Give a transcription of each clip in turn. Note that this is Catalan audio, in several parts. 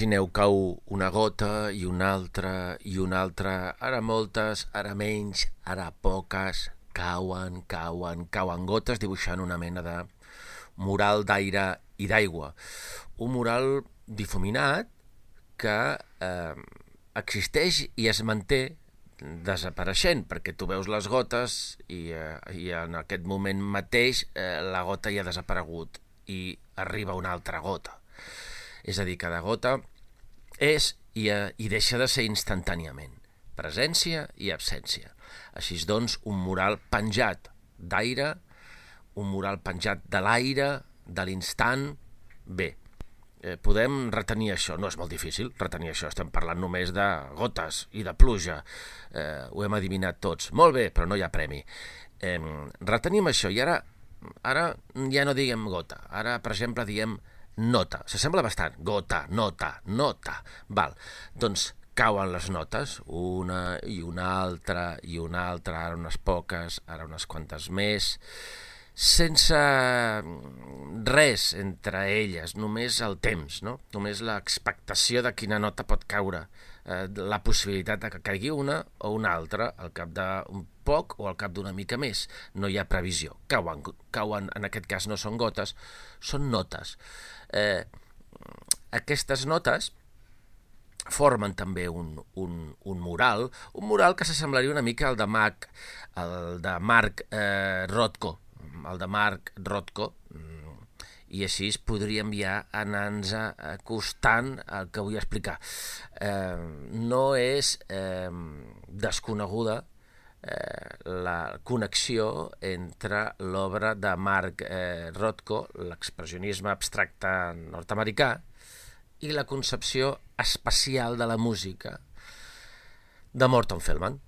Imagineu cau una gota i una altra i una altra, ara moltes, ara menys, ara poques, cauen, cauen, cauen gotes dibuixant una mena de mural d'aire i d'aigua. Un mural difuminat que eh, existeix i es manté desapareixent, perquè tu veus les gotes i, eh, i en aquest moment mateix eh, la gota ja ha desaparegut i arriba una altra gota. És a dir, cada gota és i, eh, i deixa de ser instantàniament. Presència i absència. Així doncs, un mural penjat d'aire, un mural penjat de l'aire, de l'instant... Bé, eh, podem retenir això. No és molt difícil retenir això. Estem parlant només de gotes i de pluja. Eh, ho hem adivinat tots. Molt bé, però no hi ha premi. Eh, retenim això i ara, ara ja no diguem gota. Ara, per exemple, diem nota. S'assembla bastant. Gota, nota, nota. Val. Doncs cauen les notes, una i una altra i una altra, ara unes poques, ara unes quantes més, sense res entre elles, només el temps, no? només l'expectació de quina nota pot caure, eh, la possibilitat de que caigui una o una altra al cap d'un poc o al cap d'una mica més. No hi ha previsió. Cauen, cauen, en aquest cas no són gotes, són notes. Eh, aquestes notes formen també un, un, un mural, un mural que s'assemblaria una mica al de Marc, el de Marc eh, Rothko, el de Marc Rothko, i així podríem ja anar-nos acostant al que vull explicar. Eh, no és eh, desconeguda eh, la connexió entre l'obra de Marc eh, Rothko, l'expressionisme abstracte nord-americà, i la concepció espacial de la música de Morton Feldman.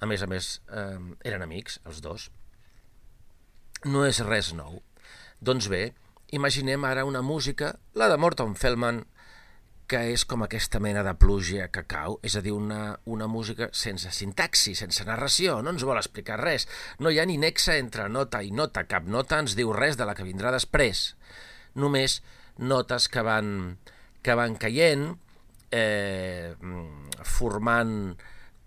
A més a més, eh, eren amics, els dos. No és res nou. Doncs bé, imaginem ara una música, la de Morton Feldman, que és com aquesta mena de pluja que cau, és a dir, una, una música sense sintaxi, sense narració, no ens vol explicar res. No hi ha ni nexe entre nota i nota, cap nota ens diu res de la que vindrà després. Només notes que van, que van caient, eh, formant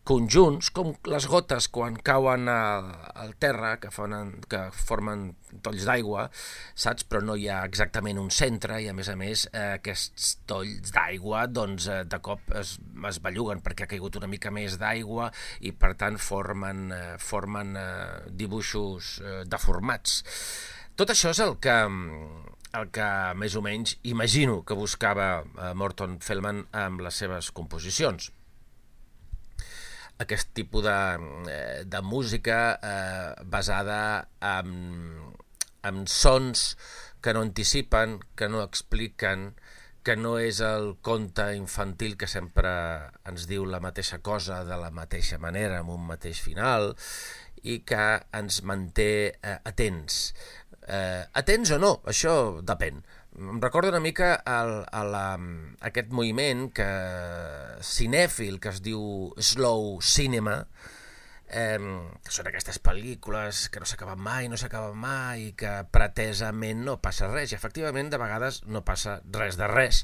conjunts, com les gotes quan cauen al, al terra, que, fan, que formen tolls d'aigua, saps? Però no hi ha exactament un centre i, a més a més, eh, aquests tolls d'aigua doncs, eh, de cop es, es belluguen perquè ha caigut una mica més d'aigua i, per tant, formen, eh, formen eh, dibuixos eh, deformats. Tot això és el que, el que més o menys imagino que buscava eh, Morton Feldman amb les seves composicions aquest tipus de, eh, de música eh, basada en, en sons que no anticipen, que no expliquen, que no és el conte infantil que sempre ens diu la mateixa cosa de la mateixa manera, amb un mateix final, i que ens manté eh, atents. Eh, atents o no, això depèn. Em recorda una mica el, el, um, aquest moviment que cinèfil que es diu slow cinema, eh, que són aquestes pel·lícules que no s'acaben mai, no s'acaben mai, i que pretesament no passa res, i efectivament de vegades no passa res de res,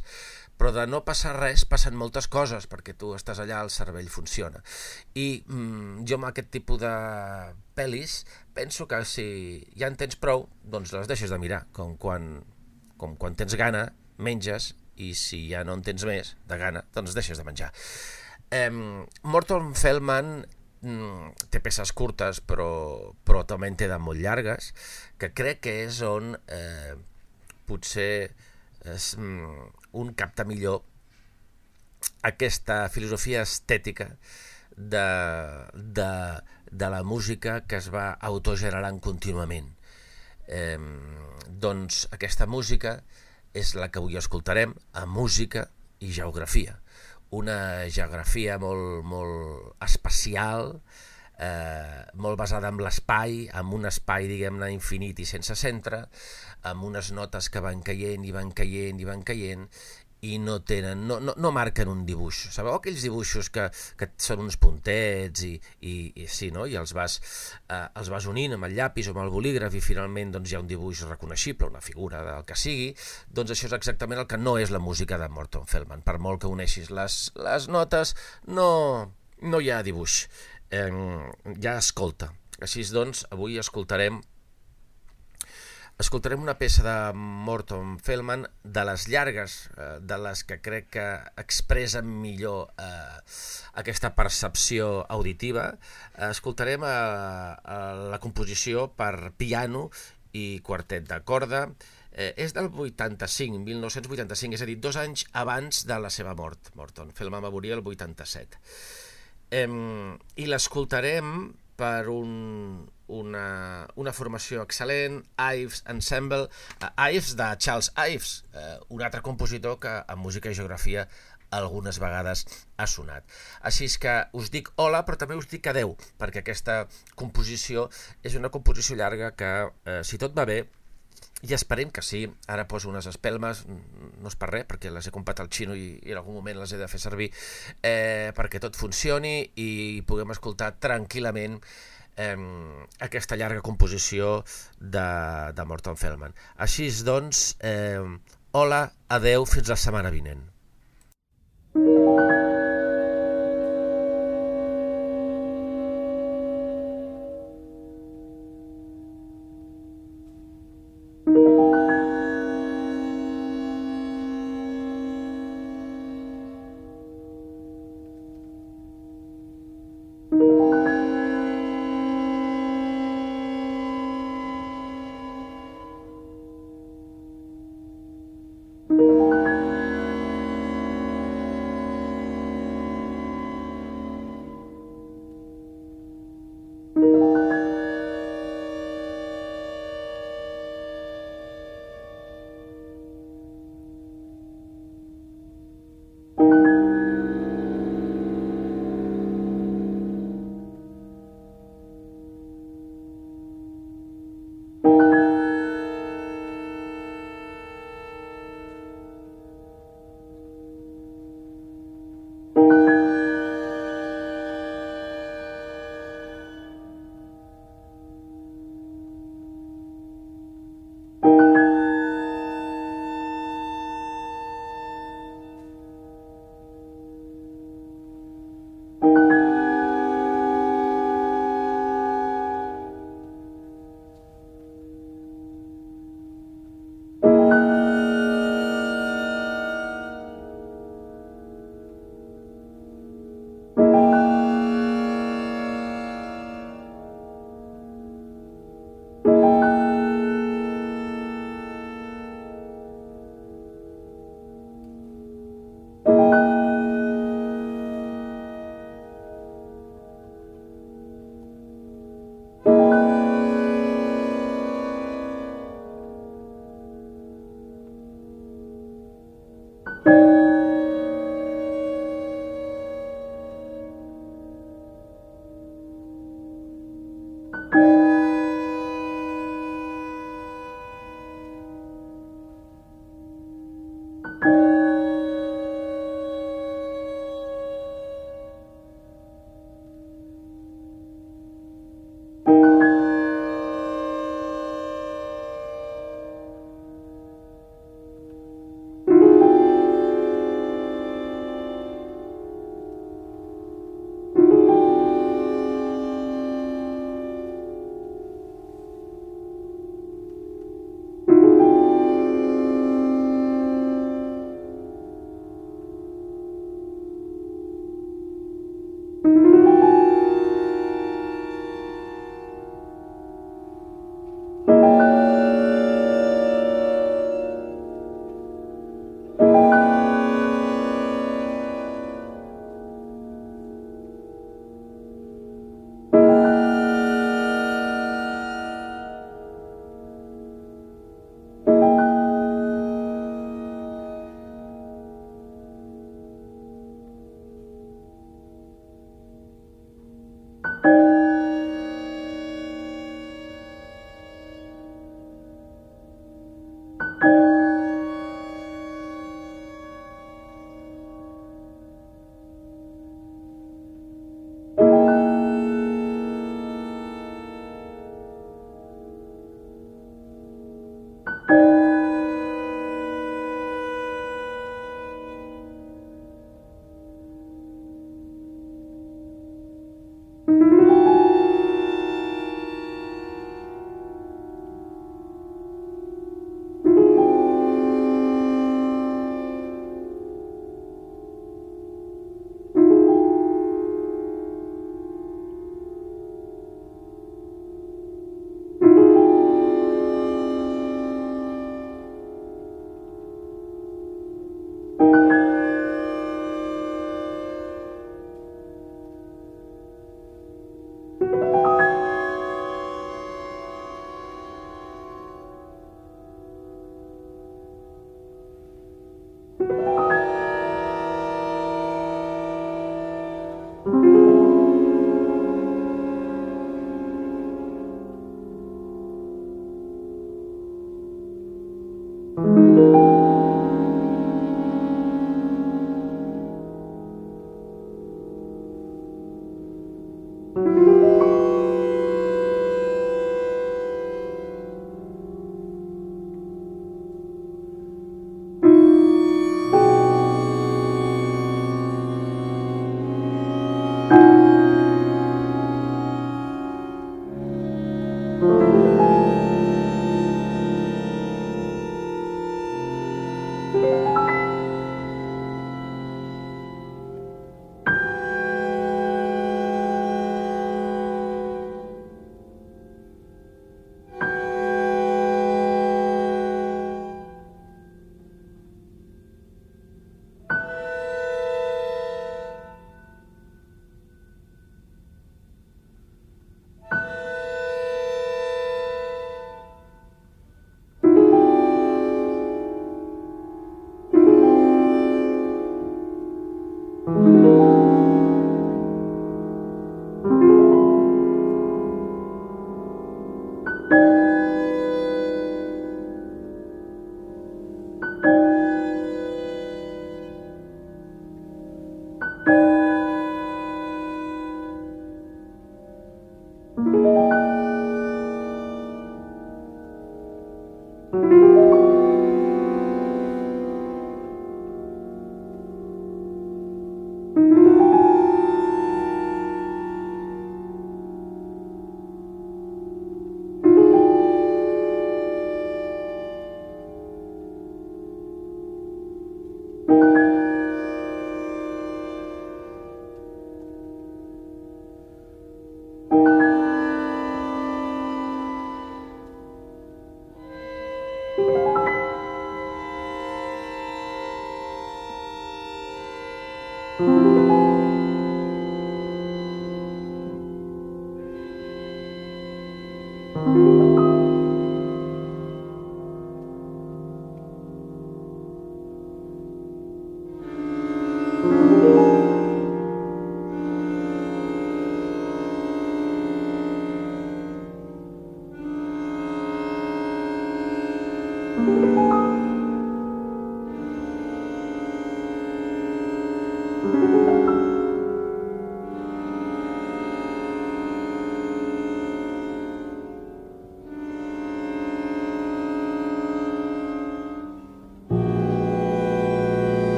però de no passar res passen moltes coses, perquè tu estàs allà, el cervell funciona. I mm, jo amb aquest tipus de pel·lis penso que si ja en tens prou, doncs les deixes de mirar, com quan, com quan tens gana, menges, i si ja no en tens més de gana, doncs deixes de menjar. Eh, Morton Feldman mm, té peces curtes però, però també en té de molt llargues que crec que és on eh, potser és, mm, un capta millor aquesta filosofia estètica de, de, de la música que es va autogenerant contínuament. Eh, doncs aquesta música és la que avui escoltarem a música i geografia. Una geografia molt, molt espacial, eh, molt basada en l'espai, amb un espai, diguem-ne, infinit i sense centre, amb unes notes que van caient i van caient i van caient, i no tenen, no, no, no marquen un dibuix. Sabeu aquells dibuixos que, que són uns puntets i, i, i sí, no? i els vas, eh, els vas unint amb el llapis o amb el bolígraf i finalment doncs, hi ha un dibuix reconeixible, una figura del que sigui, doncs això és exactament el que no és la música de Morton Feldman. Per molt que uneixis les, les notes, no, no hi ha dibuix, eh, ha escolta. Així doncs, avui escoltarem escoltarem una peça de Morton Feldman de les llargues, eh, de les que crec que expressen millor eh, aquesta percepció auditiva. Escoltarem eh, eh, la composició per piano i quartet de corda. Eh, és del 85, 1985, és a dir, dos anys abans de la seva mort. Morton Feldman va morir el 87. Eh, I l'escoltarem per un, una, una formació excel·lent, Ives Ensemble, uh, Ives de Charles Ives, uh, un altre compositor que en música i geografia algunes vegades ha sonat. Així és que us dic hola, però també us dic adeu, perquè aquesta composició és una composició llarga que, eh, si tot va bé, i esperem que sí, ara poso unes espelmes, no és per res, perquè les he comprat al xino i, i en algun moment les he de fer servir, eh, perquè tot funcioni i puguem escoltar tranquil·lament eh, aquesta llarga composició de, de Morton Feldman. Així doncs, eh, hola, adeu, fins la setmana vinent.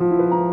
Thank you.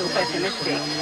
still pessimistic.